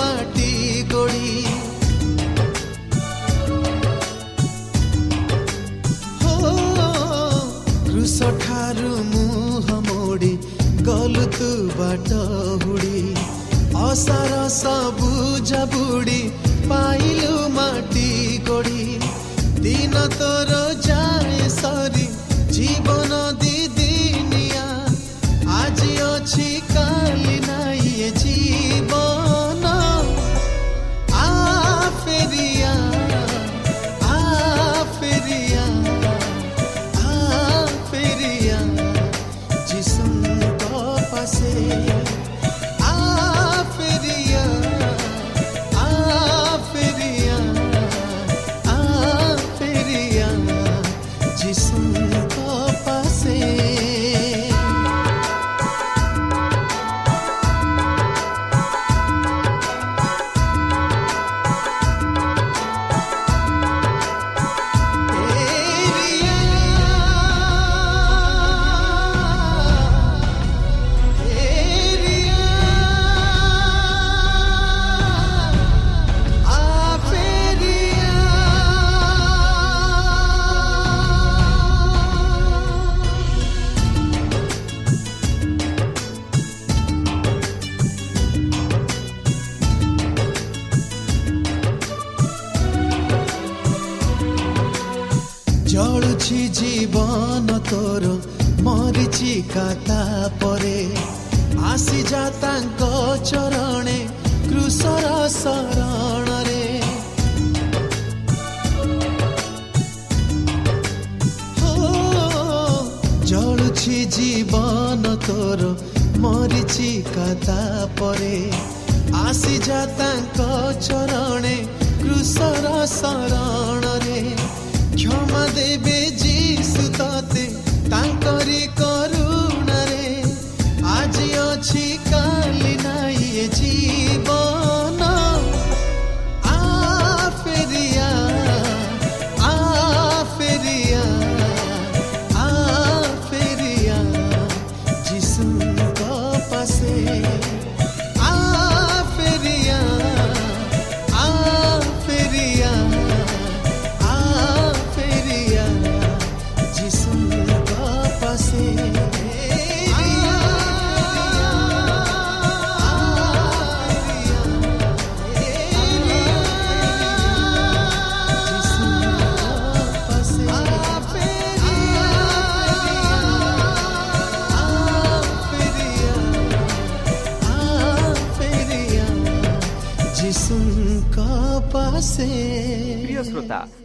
ମାଟି ହୋ କୃଷ ଠାରୁ ମୁହଁ ମୋଡ଼ି ଗଲୁ ତୁ ବାଟ ହୁଡ଼ି ଅସାର ସବୁଜ ବୁଡ଼ି ପାଇଲୁ ମାଟି ଗୋଡ଼ି ଦିନ ତୋର ଯାଏ ଜୀବନ ତୋର ମରିଛି କାତା ପରେ। ଆସିଯା ତାଙ୍କ ଚରଣେ କୃଷର ଶରଣରେ। କ୍ଷମା ଦେବେ ଯୀଶୁ ତତେ ତାଙ୍କରି କରୁଣାରେ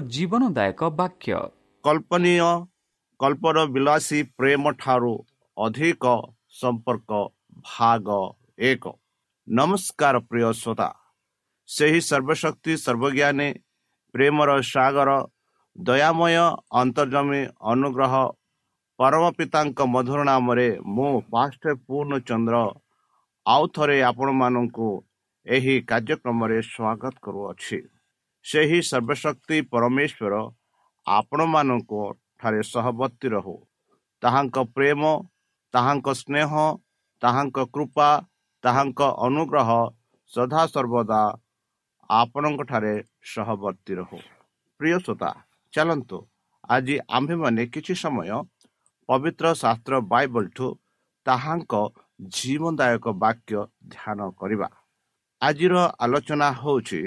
ଜୀବନଦାୟକ ବାକ୍ୟ କଳ୍ପନୀୟ ବିଳାସୀ ପ୍ରେମ ଠାରୁ ଅଧିକ ସମ୍ପର୍କ ଭାଗ ଏକ ନମସ୍କାର ପ୍ରେମର ସାଗର ଦୟାମୟ ଅନ୍ତର୍ଜମୀ ଅନୁଗ୍ରହ ପରମ ପିତାଙ୍କ ମଧୁର ନାମରେ ମୁଁ ପାଷ୍ଟ ପୂର୍ଣ୍ଣଚନ୍ଦ୍ର ଆଉ ଥରେ ଆପଣମାନଙ୍କୁ ଏହି କାର୍ଯ୍ୟକ୍ରମରେ ସ୍ୱାଗତ କରୁଅଛି। ସେହି ସର୍ବଶକ୍ତି ପରମେଶ୍ୱର ଆପଣମାନଙ୍କ ଠାରେ ସହବର୍ତ୍ତୀ ରହୁ। ତାହାଙ୍କ ପ୍ରେମ ତାହାଙ୍କ ସ୍ନେହ ତାହାଙ୍କ କୃପା ତାହାଙ୍କ ଅନୁଗ୍ରହ ସଦାସର୍ବଦା ଆପଣଙ୍କଠାରେ ସହବର୍ତ୍ତୀ ରହୁ। ପ୍ରିୟ ଶ୍ରୋତା ଚାଲନ୍ତୁ। ଆଜି ଆମ୍ଭେମାନେ କିଛି ସମୟ ପବିତ୍ର ଶାସ୍ତ୍ର ବାଇବଲଠୁ ତାହାଙ୍କ ଜୀବନଦାୟକ ବାକ୍ୟ ଧ୍ୟାନ କରିବା। ଆଜିର ଆଲୋଚନା ହେଉଛି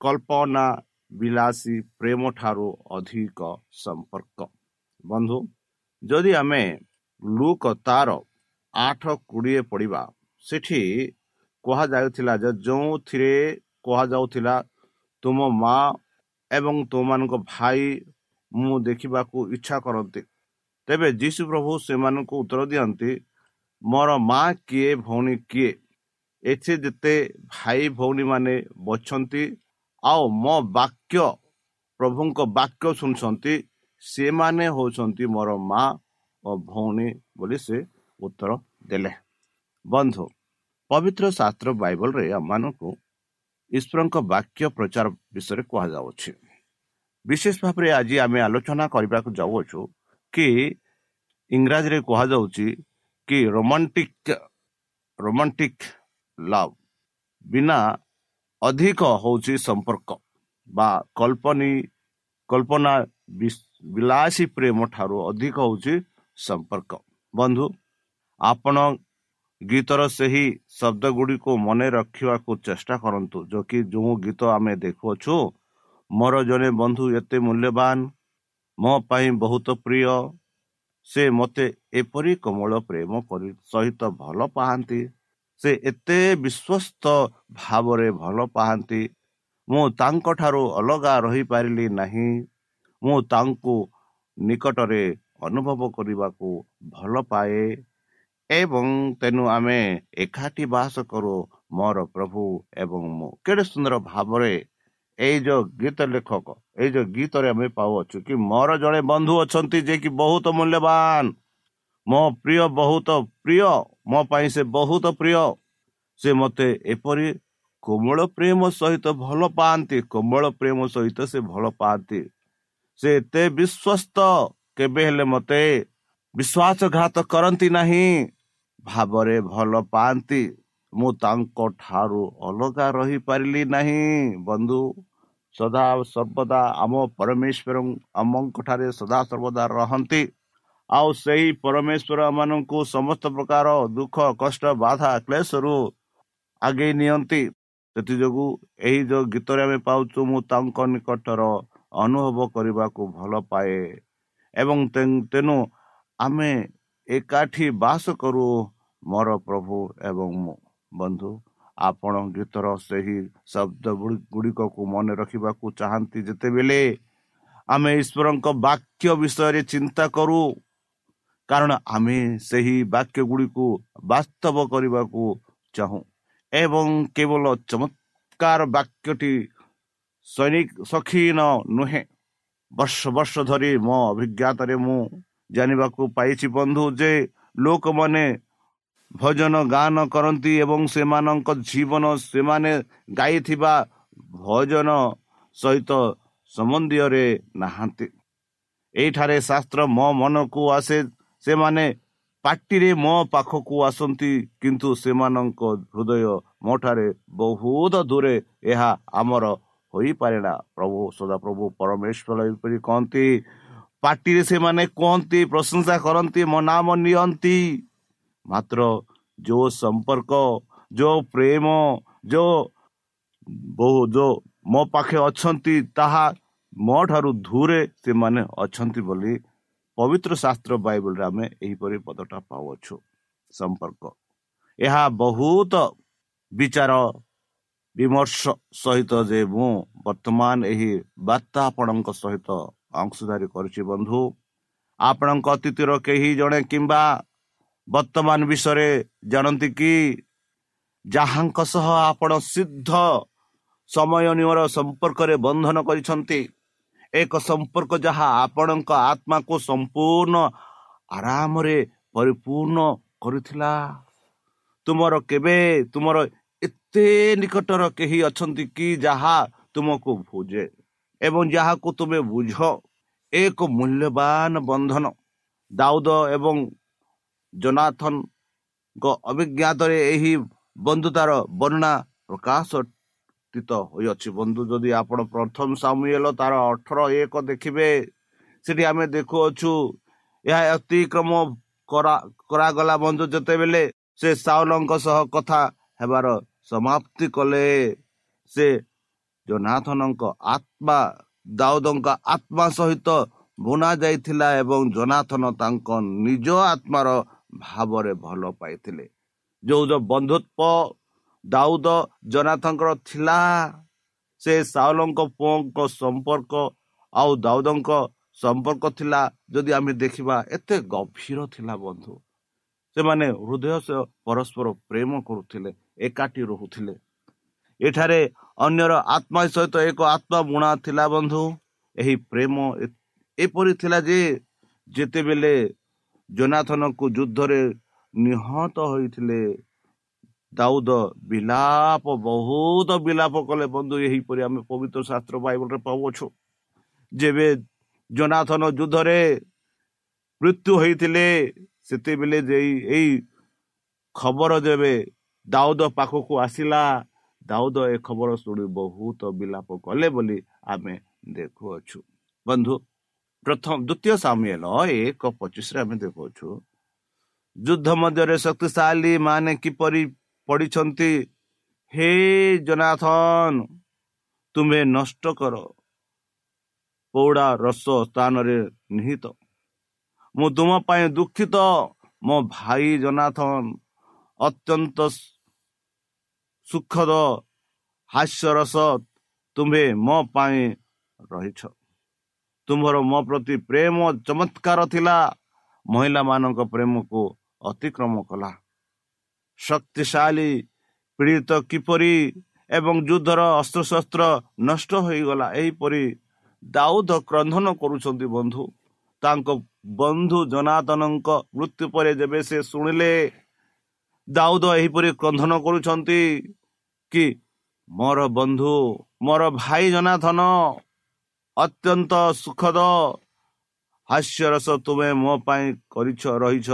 କଳ୍ପନା ବିଳାସୀ ପ୍ରେମ ଠାରୁ ଅଧିକ ସମ୍ପର୍କ। ବନ୍ଧୁ ଯଦି ଆମେ ଲୁକ ତାର ଆଠ କୋଡ଼ିଏ ପଡ଼ିବା ସେଠି କୁହାଯାଉଥିଲା ଯେ ଯେଉଁଥିରେ କୁହାଯାଉଥିଲା ତୁମ ମା ଏବଂ ତୁମମାନଙ୍କ ଭାଇ ମୁଁ ଦେଖିବାକୁ ଇଚ୍ଛା କରନ୍ତି। ତେବେ ଯୀଶୁ ପ୍ରଭୁ ସେମାନଙ୍କୁ ଉତ୍ତର ଦିଅନ୍ତି ମୋର ମା କିଏ ଭଉଣୀ କିଏ? ଏଠି ଯେତେ ଭାଇ ଭଉଣୀମାନେ ବଛନ୍ତି ଆଉ ମୋ ବାକ୍ୟ ପ୍ରଭୁଙ୍କ ବାକ୍ୟ ଶୁଣୁଛନ୍ତି ସେମାନେ ହେଉଛନ୍ତି ମୋର ମା ଓ ଭଉଣୀ ବୋଲି ସେ ଉତ୍ତର ଦେଲେ। ବନ୍ଧୁ ପବିତ୍ର ଶାସ୍ତ୍ର ବାଇବଲରେ ଆମମାନଙ୍କୁ ଈଶ୍ୱରଙ୍କ ବାକ୍ୟ ପ୍ରଚାର ବିଷୟରେ କୁହାଯାଉଛି। ବିଶେଷ ଭାବରେ ଆଜି ଆମେ ଆଲୋଚନା କରିବାକୁ ଯାଉଅଛୁ କି ଇଂରାଜୀରେ କୁହାଯାଉଛି କି ରୋମାଣ୍ଟିକ ରୋମାଣ୍ଟିକ ଲଭ୍ ବିନା ଅଧିକ ହେଉଛି ସମ୍ପର୍କ ବା କଳ୍ପନୀ କଳ୍ପନା ବିଳାସୀ ପ୍ରେମ ଠାରୁ ଅଧିକ ହେଉଛି ସମ୍ପର୍କ। ବନ୍ଧୁ ଆପଣ ଗୀତର ସେହି ଶବ୍ଦ ଗୁଡ଼ିକୁ ମନେ ରଖିବାକୁ ଚେଷ୍ଟା କରନ୍ତୁ ଯୋ କି ଯେଉଁ ଗୀତ ଆମେ ଦେଖୁଅଛୁ ମୋର ଜଣେ ବନ୍ଧୁ ଏତେ ମୂଲ୍ୟବାନ ମୋ ପାଇଁ ବହୁତ ପ୍ରିୟ ସେ ମୋତେ ଏପରି କୋମଳ ପ୍ରେମ ସହିତ ଭଲ ପାଆନ୍ତି ସେ ଏତେ ବିଶ୍ୱସ୍ତ ଭାବରେ ଭଲ ପାଆନ୍ତି ମୁଁ ତାଙ୍କଠାରୁ ଅଲଗା ରହିପାରିଲି ନାହିଁ ମୁଁ ତାଙ୍କୁ ନିକଟରେ ଅନୁଭବ କରିବାକୁ ଭଲ ପାଏ। ଏବଂ ତେଣୁ ଆମେ ଏକାଠି ବାସ କରୁ ମୋର ପ୍ରଭୁ ଏବଂ ମୁଁ। କେଡ଼େ ସୁନ୍ଦର ଭାବରେ ଏଇ ଯୋଉ ଗୀତ ଲେଖକ ଏଇ ଯୋଉ ଗୀତରେ ଆମେ ପାଉଅଛୁ କି ମୋର ଜଣେ ବନ୍ଧୁ ଅଛନ୍ତି ଯେ କି ବହୁତ ମୂଲ୍ୟବାନ। ମୋ ପ୍ରିୟ ବହୁତ ପ୍ରିୟ ମୋ ପାଇଁ ସେ ବହୁତ ପ୍ରିୟ। ସେ ମୋତେ ଏପରି କୋମଳ ପ୍ରେମ ସହିତ ଭଲ ପାଆନ୍ତି କୋମଳ ପ୍ରେମ ସହିତ ସେ ଭଲ ପାଆନ୍ତି। ସେ ଏତେ ବିଶ୍ୱସ୍ତ କେବେ ହେଲେ ମୋତେ ବିଶ୍ୱାସଘାତ କରନ୍ତି ନାହିଁ। ଭାବରେ ଭଲ ପାଆନ୍ତି। ମୁଁ ତାଙ୍କ ଠାରୁ ଅଲଗା ରହିପାରିଲି ନାହିଁ। ବନ୍ଧୁ ସଦା ସର୍ବଦା ଆମ ପରମେଶ୍ୱର ଆମଙ୍କଠାରେ ସଦା ସର୍ବଦା ରହନ୍ତି। ଆଉ ସେହି ପରମେଶ୍ୱର ମାନଙ୍କୁ ସମସ୍ତ ପ୍ରକାର ଦୁଃଖ କଷ୍ଟ ବାଧା କ୍ଲେଶରୁ ଆଗେଇ ନିଅନ୍ତି। ସେଥିଯୋଗୁଁ ଏହି ଯେଉଁ ଗୀତରେ ଆମେ ପାଉଛୁ ମୁଁ ତାଙ୍କ ନିକଟର ଅନୁଭବ କରିବାକୁ ଭଲ ପାଏ। ଏବଂ ତେଣୁ ଆମେ ଏକାଠି ବାସ କରୁ ମୋର ପ୍ରଭୁ ଏବଂ ମୁଁ ବନ୍ଧୁ ଆପଣ ଗୀତର ସେହି ଶବ୍ଦ ଗୁଡ଼ିକକୁ ମନେ ରଖିବାକୁ ଚାହାନ୍ତି ଯେତେବେଳେ ଆମେ ଈଶ୍ୱରଙ୍କ ବାକ୍ୟ ବିଷୟରେ ଚିନ୍ତା କରୁ। କାରଣ ଆମେ ସେହି ବାକ୍ୟ ଗୁଡ଼ିକୁ ବାସ୍ତବ କରିବାକୁ ଚାହୁଁ ଏବଂ କେବଳ ଚମତ୍କାର ବାକ୍ୟଟି ସକ୍ଷୀନ ନୁହେଁ। ବର୍ଷ ବର୍ଷ ଧରି ମୋ ଅଭିଜ୍ଞତାରେ ମୁଁ ଜାଣିବାକୁ ପାଇଛି ବନ୍ଧୁ ଯେ ଲୋକମାନେ ଭଜନ ଗାନ କରନ୍ତି ଏବଂ ସେମାନଙ୍କ ଜୀବନ ସେମାନେ ଗାଇଥିବା ଭଜନ ସହିତ ସମ୍ବନ୍ଧୀୟରେ ନାହାନ୍ତି। ଏଇଠାରେ ଶାସ୍ତ୍ର ମୋ ମନକୁ ଆସେ ସେମାନେ ପାଟିରେ ମୋ ପାଖକୁ ଆସନ୍ତି କିନ୍ତୁ ସେମାନଙ୍କ ହୃଦୟ ମୋ ଠାରେ ବହୁତ ଦୂରେ ଏହା ଆମର ହୋଇପାରେ ନା ପ୍ରଭୁ ସଦାପ୍ରଭୁ ପରମେଶ୍ୱର ଏପରି କହନ୍ତି ପାଟିରେ ସେମାନେ କୁହନ୍ତି ପ୍ରଶଂସା କରନ୍ତି ମୋ ନାମ ନିଅନ୍ତି। ମାତ୍ର ଯେଉଁ ସମ୍ପର୍କ ଯେଉଁ ପ୍ରେମ ଯେଉଁ ମୋ ପାଖେ ଅଛନ୍ତି ତାହା ମୋ ଠାରୁ ଦୂରେ ସେମାନେ ଅଛନ୍ତି ବୋଲି ପବିତ୍ର ଶାସ୍ତ୍ର ବାଇବଲରେ ଆମେ ଏହିପରି ପଦଟା ପାଉଅଛୁ ସମ୍ପର୍କ। ଏହା ବହୁତ ବିଚାର ବିମର୍ଶ ସହିତ ଯେ ମୁଁ ବର୍ତ୍ତମାନ ଏହି ବାର୍ତ୍ତା ଆପଣଙ୍କ ସହିତ ଅଂଶଧାରୀ କରୁଛି ବନ୍ଧୁ। ଆପଣଙ୍କ ଅତିଥିର କେହି ଜଣେ କିମ୍ବା ବର୍ତ୍ତମାନ ବିଷୟରେ ଜାଣନ୍ତି କି ଯାହାଙ୍କ ସହ ଆପଣ ସିଦ୍ଧ ସମୟ ନିୟର ସମ୍ପର୍କରେ ବନ୍ଧନ କରିଛନ୍ତି ଏକ ସମ୍ପର୍କ ଯାହା ଆପଣଙ୍କ ଆତ୍ମାକୁ ସମ୍ପୂର୍ଣ୍ଣ ଆରାମରେ ପରିପୂର୍ଣ୍ଣ କରୁଥିଲା। ତୁମର କେବେ ତୁମର ଏତେ ନିକଟର କେହି ଅଛନ୍ତି କି ଯାହା ତୁମକୁ ବୁଝେ ଏବଂ ଯାହାକୁ ତୁମେ ବୁଝ ଏକ ମୂଲ୍ୟବାନ ବନ୍ଧନ ଦାଉଦ ଏବଂ ଜନାଥନଙ୍କ ଅଭିଜ୍ଞାତରେ ଏହି ବନ୍ଧୁତାର ବର୍ଣ୍ଣନା ପ୍ରକାଶିତ ହୋଇଅଛି ବନ୍ଧୁ ଯଦି ଆପଣ ପ୍ରଥମ ସାମୁଏଲ ତାର ଅଠର ଏକ ଦେଖିବେ ସେଠି ଆମେ ଦେଖୁଅଛୁ ଏହା ଅତିକ୍ରମ କରାଗଲା ବନ୍ଧୁ ଯେତେବେଳେ ସେ ସାଉଲଙ୍କ ସହ କଥା ହେବାର ସମାପ୍ତି କଲେ ସେ ଜନାଥନଙ୍କ ଆତ୍ମା ଦାଉଦଙ୍କ ଆତ୍ମା ସହିତ ବୁଣା ଯାଇଥିଲା ଏବଂ ଜନାଥନ ତାଙ୍କ ନିଜ ଆତ୍ମାର ଭାବରେ ଭଲ ପାଇଥିଲେ। ଯୋଉ ଯୋଉ ବନ୍ଧୁତ୍ୱ ଦାଉଦ ଜନାଥଙ୍କର ଥିଲା ସେ ସାଉଲଙ୍କ ପୁଅଙ୍କ ସମ୍ପର୍କ ଆଉ ଦାଉଦଙ୍କ ସମ୍ପର୍କ ଥିଲା ଯଦି ଆମେ ଦେଖିବା ଏତେ ଗଭୀର ଥିଲା ବନ୍ଧୁ। ସେମାନେ ହୃଦୟ ପରସ୍ପର ପ୍ରେମ କରୁଥିଲେ ଏକାଠି ରହୁଥିଲେ। ଏଠାରେ ଅନ୍ୟର ଆତ୍ମା ସହିତ ଏକ ଆତ୍ମା ବୁଣା ଥିଲା ବନ୍ଧୁ। ଏହି ପ୍ରେମ ଏପରି ଥିଲା ଯେ ଯେତେବେଳେ ଜନାଥନକୁ ଯୁଦ୍ଧରେ ନିହତ ହୋଇଥିଲେ। ଦାଉଦ ବିଲାପ ବହୁତ ବିଲାପ କଲେ ବନ୍ଧୁ ଏହିପରି ଆମେ ପବିତ୍ର ଶାସ୍ତ୍ର ବାଇବଲରେ ପାଉଅଛୁ। ଯେବେ ଜନାଥନ ଯୁଦ୍ଧରେ ମୃତ୍ୟୁ ହୋଇଥିଲେ ସେତେବେଳେ ଯେ ଏଇ ଖବର ଯେବେ ଦାଉଦ ପାଖକୁ ଆସିଲା ଦାଉଦ ଏ ଖବର ଶୁଣି ବହୁତ ବିଲାପ କଲେ ବୋଲି ଆମେ ଦେଖୁଅଛୁ। ବନ୍ଧୁ ପ୍ରଥମ ଦ୍ୱିତୀୟ ସାମିଲ ଏକ ପଚିଶରେ ଆମେ ଦେଖୁଅଛୁ। ଯୁଦ୍ଧ ମଧ୍ୟରେ ଶକ୍ତିଶାଳୀ ମାନେ କିପରି ପଡ଼ିଛନ୍ତି? ହେ ଜନାଥନ ତୁମେ ନଷ୍ଟ କର। ପୌଡ଼ା ରସ ସ୍ଥାନରେ ନିହିତ। ମୁଁ ତୁମ ପାଇଁ ଦୁଃଖିତ ମୋ ଭାଇ ଜନାଥନ। ଅତ୍ୟନ୍ତ ସୁଖଦ ହାସ୍ୟରସ ତୁମ୍ଭେ ମୋ ପାଇଁ ରହିଛ। ତୁମର ମୋ ପ୍ରତି ପ୍ରେମ ଚମତ୍କାର ଥିଲା। ମହିଳାମାନଙ୍କ ପ୍ରେମକୁ ଅତିକ୍ରମ କଲା। ଶକ୍ତିଶାଳୀ ପୀଡ଼ିତ କିପରି ଏବଂ ଯୁଦ୍ଧର ଅସ୍ତ୍ରଶସ୍ତ୍ର ନଷ୍ଟ ହୋଇଗଲା ଏହିପରି ଦାଉଦ କ୍ରନ୍ଧନ କରୁଛନ୍ତି ବନ୍ଧୁ। ତାଙ୍କ ବନ୍ଧୁ ଜନାତନଙ୍କ ମୃତ୍ୟୁ ପରେ ଯେବେ ସେ ଶୁଣିଲେ ଦାଉଦ ଏହିପରି କ୍ରନ୍ଧନ କରୁଛନ୍ତି କି ମୋର ବନ୍ଧୁ ମୋର ଭାଇ ଜନାଥନ ଅତ୍ୟନ୍ତ ସୁଖଦ। ହାସ୍ୟରସ ତୁମେ ମୋ ପାଇଁ କରିଛ ରହିଛ।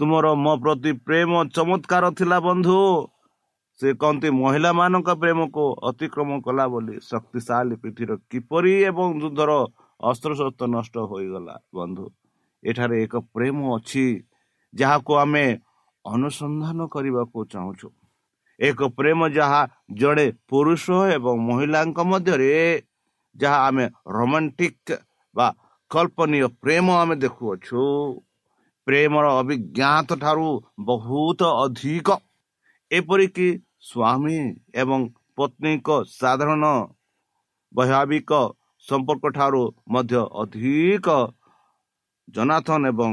ତୁମର ମୋ ପ୍ରତି ପ୍ରେମ ଚମତ୍କାର ଥିଲା ବନ୍ଧୁ। ସେ କହନ୍ତି ମହିଳାମାନଙ୍କ ପ୍ରେମକୁ ଅତିକ୍ରମ କଲା ବୋଲି ଶକ୍ତିଶାଳୀ ପିଠିର କିପରି ଏବଂ ଯୁଦ୍ଧର ଅସ୍ତ୍ରଶସ୍ତ୍ର ନଷ୍ଟ ହୋଇଗଲା ବନ୍ଧୁ। ଏଠାରେ ଏକ ପ୍ରେମ ଅଛି ଯାହାକୁ ଆମେ ଅନୁସନ୍ଧାନ କରିବାକୁ ଚାହୁଁଛୁ। ଏକ ପ୍ରେମ ଯାହା ଜଣେ ପୁରୁଷ ଏବଂ ମହିଳାଙ୍କ ମଧ୍ୟରେ ଯାହା ଆମେ ରୋମାଣ୍ଟିକ ବା କଳ୍ପନୀୟ ପ୍ରେମ ଆମେ ଦେଖୁଅଛୁ। ପ୍ରେମର ଅଭିଜ୍ଞାତ ଠାରୁ ବହୁତ ଅଧିକ। ଏପରିକି ସ୍ୱାମୀ ଏବଂ ପତ୍ନୀଙ୍କ ସାଧାରଣ ବୈଭାବିକ ସମ୍ପର୍କ ଠାରୁ ମଧ୍ୟ ଅଧିକ ଜନାଥନ ଏବଂ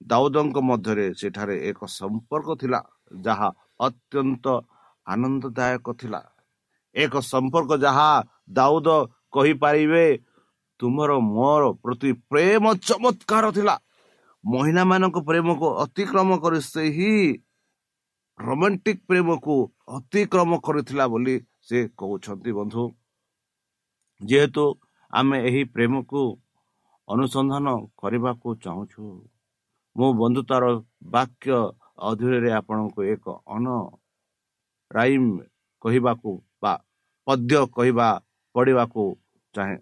ଦାଉଦଙ୍କ ମଧ୍ୟରେ ସେଠାରେ ଏକ ସମ୍ପର୍କ ଥିଲା ଯାହା ଅତ୍ୟନ୍ତ ଆନନ୍ଦଦାୟକ ଥିଲା। ଏକ ସମ୍ପର୍କ ଯାହା ଦାଉଦ କହିପାରିବେ ତୁମର ମୋର ପ୍ରତି ପ୍ରେମ ଚମତ୍କାର ଥିଲା। ମହିଳାମାନଙ୍କ ପ୍ରେମକୁ ଅତିକ୍ରମ କରି ସେହି ରୋମାଣ୍ଟିକ ପ୍ରେମକୁ ଅତିକ୍ରମ କରିଥିଲା ବୋଲି ସେ କହୁଛନ୍ତି ବନ୍ଧୁ। ଯେହେତୁ ଆମେ ଏହି ପ୍ରେମକୁ ଅନୁସନ୍ଧାନ କରିବାକୁ ଚାହୁଁଛୁ ମୁଁ ବନ୍ଧୁତାର ବାକ୍ୟ ଅଧୀରରେ ଆପଣଙ୍କୁ ଏକ ଅନ ରାଇମ୍ କହିବାକୁ ବା ପଦ୍ୟ କହିବା ପଢ଼ିବାକୁ ଚାହେଁ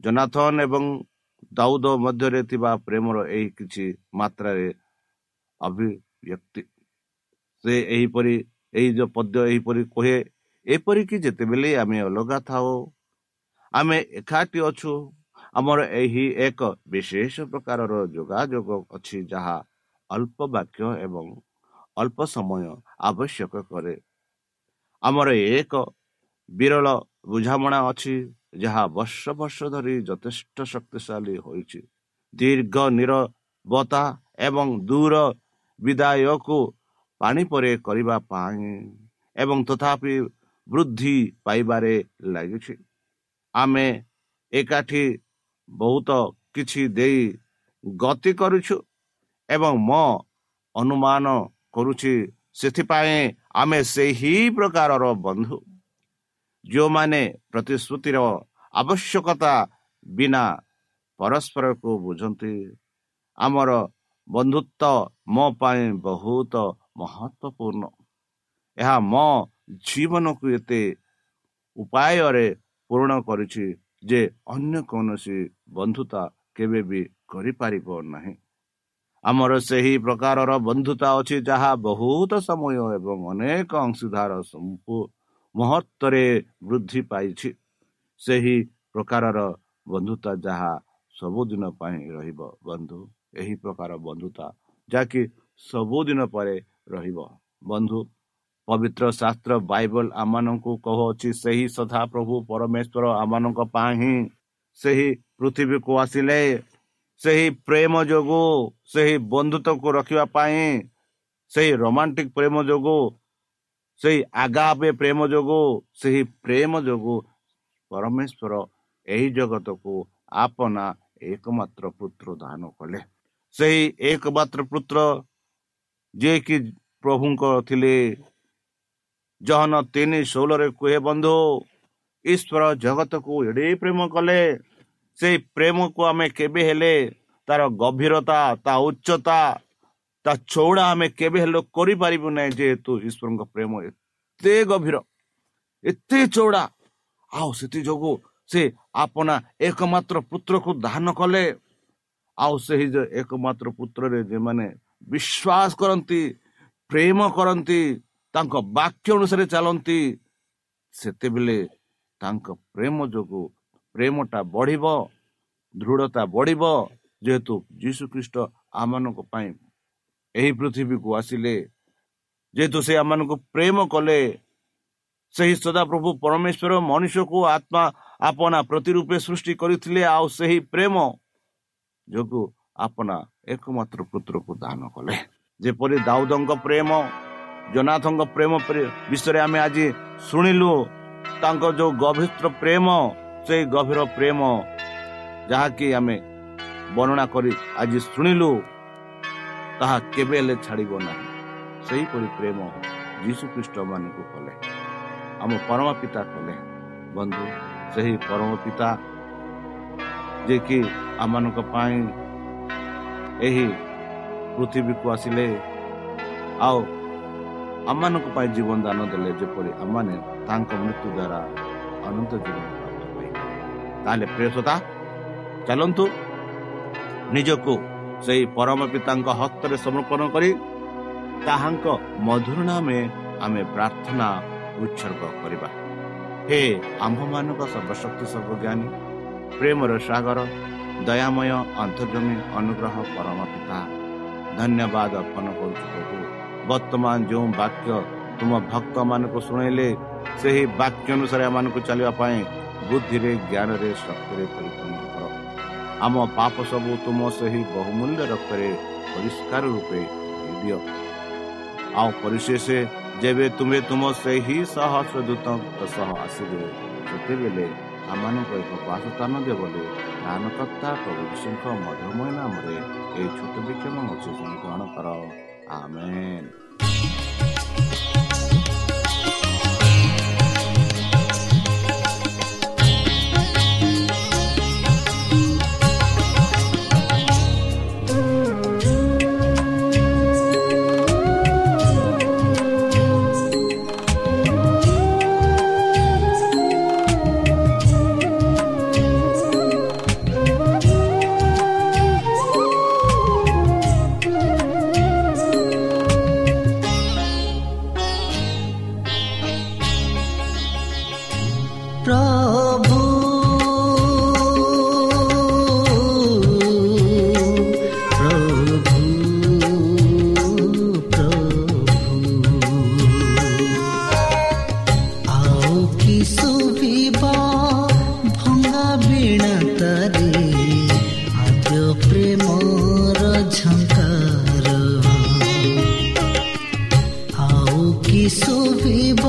ଜନାଥନ ଏବଂ ଦାଉଦ ମଧ୍ୟରେ ଥିବା ପ୍ରେମର ଏହି କିଛି ମାତ୍ରାରେ ଅଭିବ୍ୟକ୍ତି ସେ ଏହିପରି ଏହି ଯେଉଁ ପଦ୍ୟ ଏହିପରି କହେ ଏପରିକି ଯେତେବେଳେ ଆମେ ଅଲଗା ଥାଉ ଆମେ ଏକାଠି ଅଛୁ ଆମର ଏହି ଏକ ବିଶେଷ ପ୍ରକାରର ଯୋଗାଯୋଗ ଅଛି ଯାହା ଅଳ୍ପ ବାକ୍ୟ ଏବଂ ଅଳ୍ପ ସମୟ ଆବଶ୍ୟକ କରେ ଆମର ଏକ ବିରଳ ବୁଝାମଣା ଅଛି ଯାହା ବର୍ଷ ବର୍ଷ ଧରି ଯଥେଷ୍ଟ ଶକ୍ତିଶାଳୀ ହୋଇଛି। ଦୀର୍ଘ ନିରବତା ଏବଂ ଦୂର ବିଦାୟକୁ ପାଣି ପରେ କରିବା ପାଇଁ ଏବଂ ତଥାପି ବୃଦ୍ଧି ପାଇବାରେ ଲାଗିଛି। ଆମେ ଏକାଠି ବହୁତ କିଛି ଦେଇ ଗତି କରୁଛୁ ଏବଂ ମୋ ଅନୁମାନ କରୁଛି ସେଥିପାଇଁ ଆମେ ସେହି ପ୍ରକାରର ବନ୍ଧୁ। ଯେଉଁମାନେ ପ୍ରତିଶ୍ରୁତିର ଆବଶ୍ୟକତା ବିନା ପରସ୍ପରକୁ ବୁଝନ୍ତି ଆମର ବନ୍ଧୁତ୍ୱ ମୋ ପାଇଁ ବହୁତ ମହତ୍ଵପୂର୍ଣ୍ଣ ଏହା ମୋ ଜୀବନକୁ ଏତେ ଉପାୟରେ ପୂରଣ କରିଛି ଯେ ଅନ୍ୟ କୌଣସି ବନ୍ଧୁତା କେବେ ବି କରିପାରିବ ନାହିଁ। ଆମର ସେହି ପ୍ରକାରର ବନ୍ଧୁତା ଅଛି ଯାହା ବହୁତ ସମୟ ଏବଂ ଅନେକ ଅଂଶୀଦାର ମୁହୂର୍ତ୍ତରେ ବୃଦ୍ଧି ପାଇଛି ସେହି ପ୍ରକାରର ବନ୍ଧୁତା ଯାହା ସବୁଦିନ ପାଇଁ ରହିବ ବନ୍ଧୁ ଏହି ପ୍ରକାର ବନ୍ଧୁତା ଯାହାକି ସବୁଦିନ ପରେ ରହିବ ବନ୍ଧୁ। ପବିତ୍ର ଶାସ୍ତ୍ର ବାଇବଲ ଆମମାନଙ୍କୁ କହୁଅଛି ସେହି ସଦା ପ୍ରଭୁ ପରମେଶ୍ୱର ଆମମାନଙ୍କ ପାଇଁ ହିଁ। ସେହି ପୃଥିବୀକୁ ଆସିଲେ ସେହି ପ୍ରେମ ଯୋଗୁଁ ସେହି ବନ୍ଧୁତ୍ୱକୁ ରଖିବା ପାଇଁ ସେହି ରୋମାଣ୍ଟିକ ପ୍ରେମ ଯୋଗୁଁ ସେହି ଆଗାପେ ପ୍ରେମ ଯୋଗୁଁ ସେହି ପ୍ରେମ ଯୋଗୁଁ ପରମେଶ୍ୱର ଏହି ଜଗତକୁ ଆପନା ଏକମାତ୍ର ପୁତ୍ର ଦାନ କଲେ। ସେହି ଏକମାତ୍ର ପୁତ୍ର ଯିଏକି ପ୍ରଭୁଙ୍କ ଥିଲେ ଜହନ ତିନି ଷୋହଳରେ କୁହେ ବନ୍ଧୁ ଈଶ୍ୱର ଜଗତକୁ ଏଡ଼େ ପ୍ରେମ କଲେ। ସେଇ ପ୍ରେମକୁ ଆମେ କେବେ ହେଲେ ତାର ଗଭୀରତା ତା ଉଚ୍ଚତା ତା ଚଉଡ଼ା ଆମେ କେବେ ହେଲେ କରିପାରିବୁ ନାହିଁ ଯେହେତୁ ଈଶ୍ୱରଙ୍କ ପ୍ରେମ ଏତେ ଗଭୀର ଏତେ ଚଉଡ଼ା। ଆଉ ସେଥିଯୋଗୁଁ ସେ ଆପଣା ଏକମାତ୍ର ପୁତ୍ରକୁ ଦାନ କଲେ। ଆଉ ସେହି ଯେ ଏକମାତ୍ର ପୁତ୍ରରେ ଯେମାନେ ବିଶ୍ୱାସ କରନ୍ତି ପ୍ରେମ କରନ୍ତି ତାଙ୍କ ବାକ୍ୟ ଅନୁସାରେ ଚାଲନ୍ତି ସେତେବେଳେ ତାଙ୍କ ପ୍ରେମ ଯୋଗୁଁ ପ୍ରେମଟା ବଢ଼ିବ ଦୃଢ଼ତା ବଢ଼ିବ ଯେହେତୁ ଯୀଶୁ ଖ୍ରୀଷ୍ଟ ଆମମାନଙ୍କ ପାଇଁ ଏହି ପୃଥିବୀକୁ ଆସିଲେ। ଯେହେତୁ ସେ ଆମମାନଙ୍କୁ ପ୍ରେମ କଲେ ସେହି ସଦାପ୍ରଭୁ ପରମେଶ୍ୱର ମନୁଷ୍ୟକୁ ଆତ୍ମା ଆପଣା ପ୍ରତିରୂପେ ସୃଷ୍ଟି କରିଥିଲେ ଆଉ ସେହି ପ୍ରେମ ଯୋଗୁଁ ଆପଣା ଏକମାତ୍ର ପୁତ୍ରକୁ ଦାନ କଲେ। ଯେପରି ଦାଉଦଙ୍କ ପ୍ରେମ ଜନାଥଙ୍କ ପ୍ରେମ ବିଷୟରେ ଆମେ ଆଜି ଶୁଣିଲୁ ତାଙ୍କ ଯୋଉ ଗଭୀର ପ୍ରେମ ସେଇ ଗଭୀର ପ୍ରେମ ଯାହାକି ଆମେ ବର୍ଣ୍ଣନା କରି ଆଜି ଶୁଣିଲୁ। ତାହା କେବେ ହେଲେ ଛାଡ଼ିବ ନାହିଁ। ସେହିପରି ପ୍ରେମ ଯୀଶୁ ଖ୍ରୀଷ୍ଟ ମାନଙ୍କୁ କଲେ। ଆମ ପରମ ପିତା କଲେ। ବନ୍ଧୁ ସେହି ପରମ ପିତା ଯିଏକି ଆମମାନଙ୍କ ପାଇଁ ଏହି ପୃଥିବୀକୁ ଆସିଲେ ଆଉ ଆମମାନଙ୍କ ପାଇଁ ଜୀବନ ଦାନ ଦେଲେ ଯେପରି ଆମମାନେ ତାଙ୍କ ମୃତ୍ୟୁ ଦ୍ୱାରା ଅନନ୍ତ ଜୀବନ ପ୍ରାପ୍ତ ପାଇବେ ତାହେଲେ ପ୍ରିୟସତା ଚାଲନ୍ତୁ ନିଜକୁ ସେହି ପରମ ପିତାଙ୍କ ହସ୍ତରେ ସମର୍ପଣ କରି ତାହାଙ୍କ ମଧୁର ନାମେ ଆମେ ପ୍ରାର୍ଥନା ଉତ୍ସର୍ଗ କରିବା। ହେ ଆମ୍ଭମାନଙ୍କ ସର୍ବଶକ୍ତି ସର୍ବଜ୍ଞାନୀ ପ୍ରେମର ସାଗର ଦୟାମୟ ଅନ୍ତର୍ଜମୀ ଅନୁଗ୍ରହ ପରମ ପିତା ଧନ୍ୟବାଦ ଅର୍ପଣ କରୁଛୁ ପ୍ରଭୁ। ବର୍ତ୍ତମାନ ଯେଉଁ ବାକ୍ୟ ତୁମ ଭକ୍ତମାନଙ୍କୁ ଶୁଣାଇଲେ ସେହି ବାକ୍ୟ ଅନୁସାରେ ଏମାନଙ୍କୁ ଚାଲିବା ପାଇଁ ବୁଦ୍ଧିରେ ଜ୍ଞାନରେ ଶକ୍ତିରେ ପରିପୂର୍ଣ୍ଣ କର ଆମ ପାପ ସବୁ ତୁମ ସେହି ବହୁମୂଲ୍ୟ ରକ୍ତରେ ପରିଷ୍କାର ରୂପେ ଦିଅ। ଆଉ ପରିଶେଷ ଯେବେ ତୁମେ ତୁମ ସେହି ସହସ୍ର ଦୂତଙ୍କ ସହ ଆସିବେ ସେତେବେଳେ ଆମମାନଙ୍କୁ ଏକ ବାସସ୍ଥାନ ଦେବ ବୋଲି ଧ୍ୟାନକର୍ତ୍ତା ପ୍ରଭୁ ଯୀଶୁଙ୍କ ମଧୁମୟ ନାମରେ ଏହି ଛୋଟ ବିକ୍ଷମ ଅଛି ଗ୍ରହଣ କର। ଆମେନ୍। ପ୍ରେମର ଝଙ୍କାର ଆଉ କି ଶୁଭିବ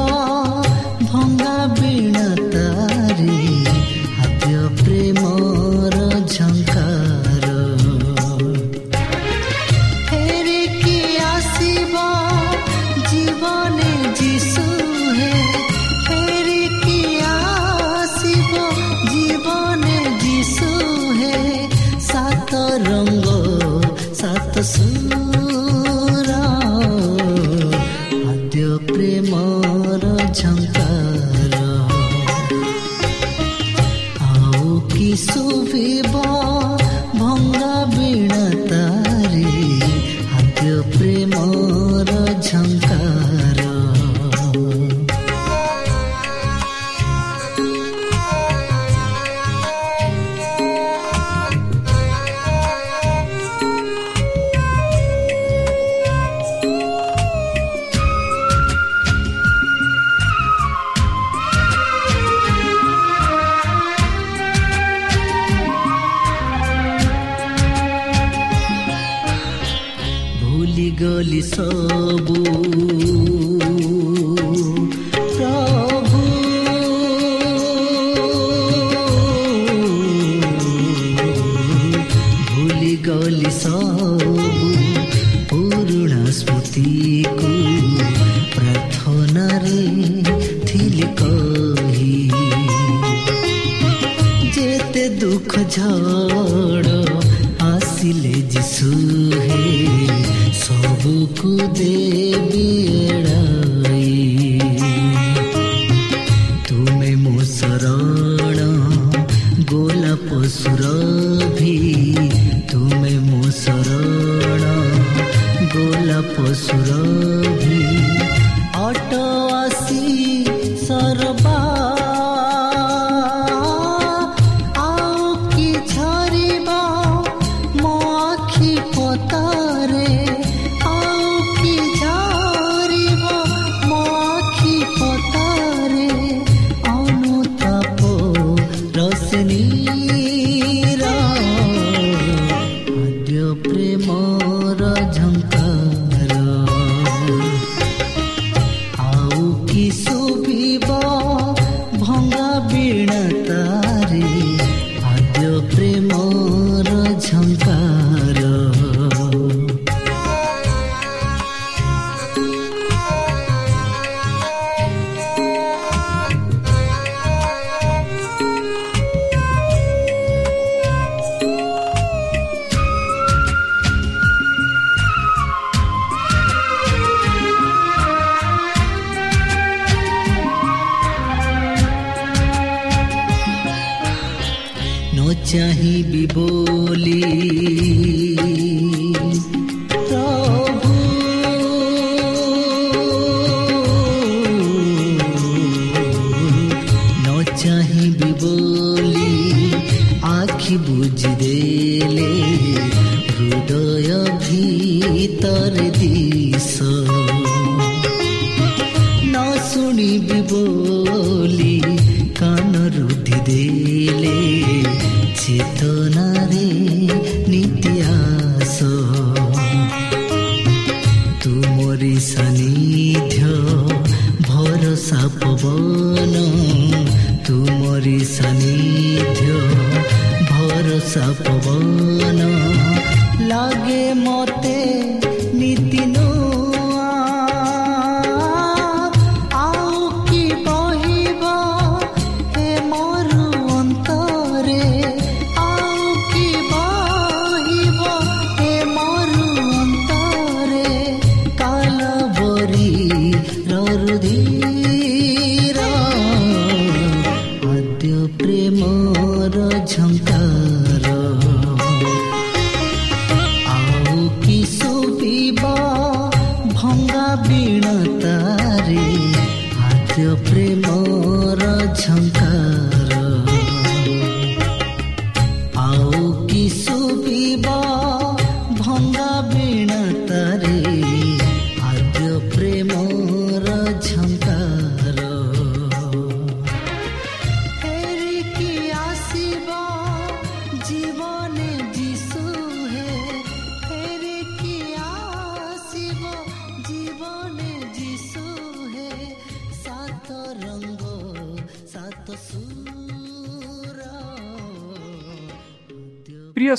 मुझको दे दिए be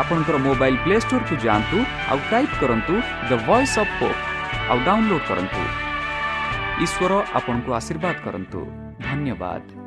ଆପଣଙ୍କର ମୋବାଇଲ୍ ପ୍ଲେ ଷ୍ଟୋରକୁ ଯାଆନ୍ତୁ ଆଉ ଟାଇପ୍ କରନ୍ତୁ ଦ ଭଏସ୍ ଅଫ୍ ହୋପ୍ ଆଉ ଡାଉନଲୋଡ୍ କରନ୍ତୁ। ଈଶ୍ୱର ଆପଣଙ୍କୁ ଆଶୀର୍ବାଦ କରନ୍ତୁ। ଧନ୍ୟବାଦ।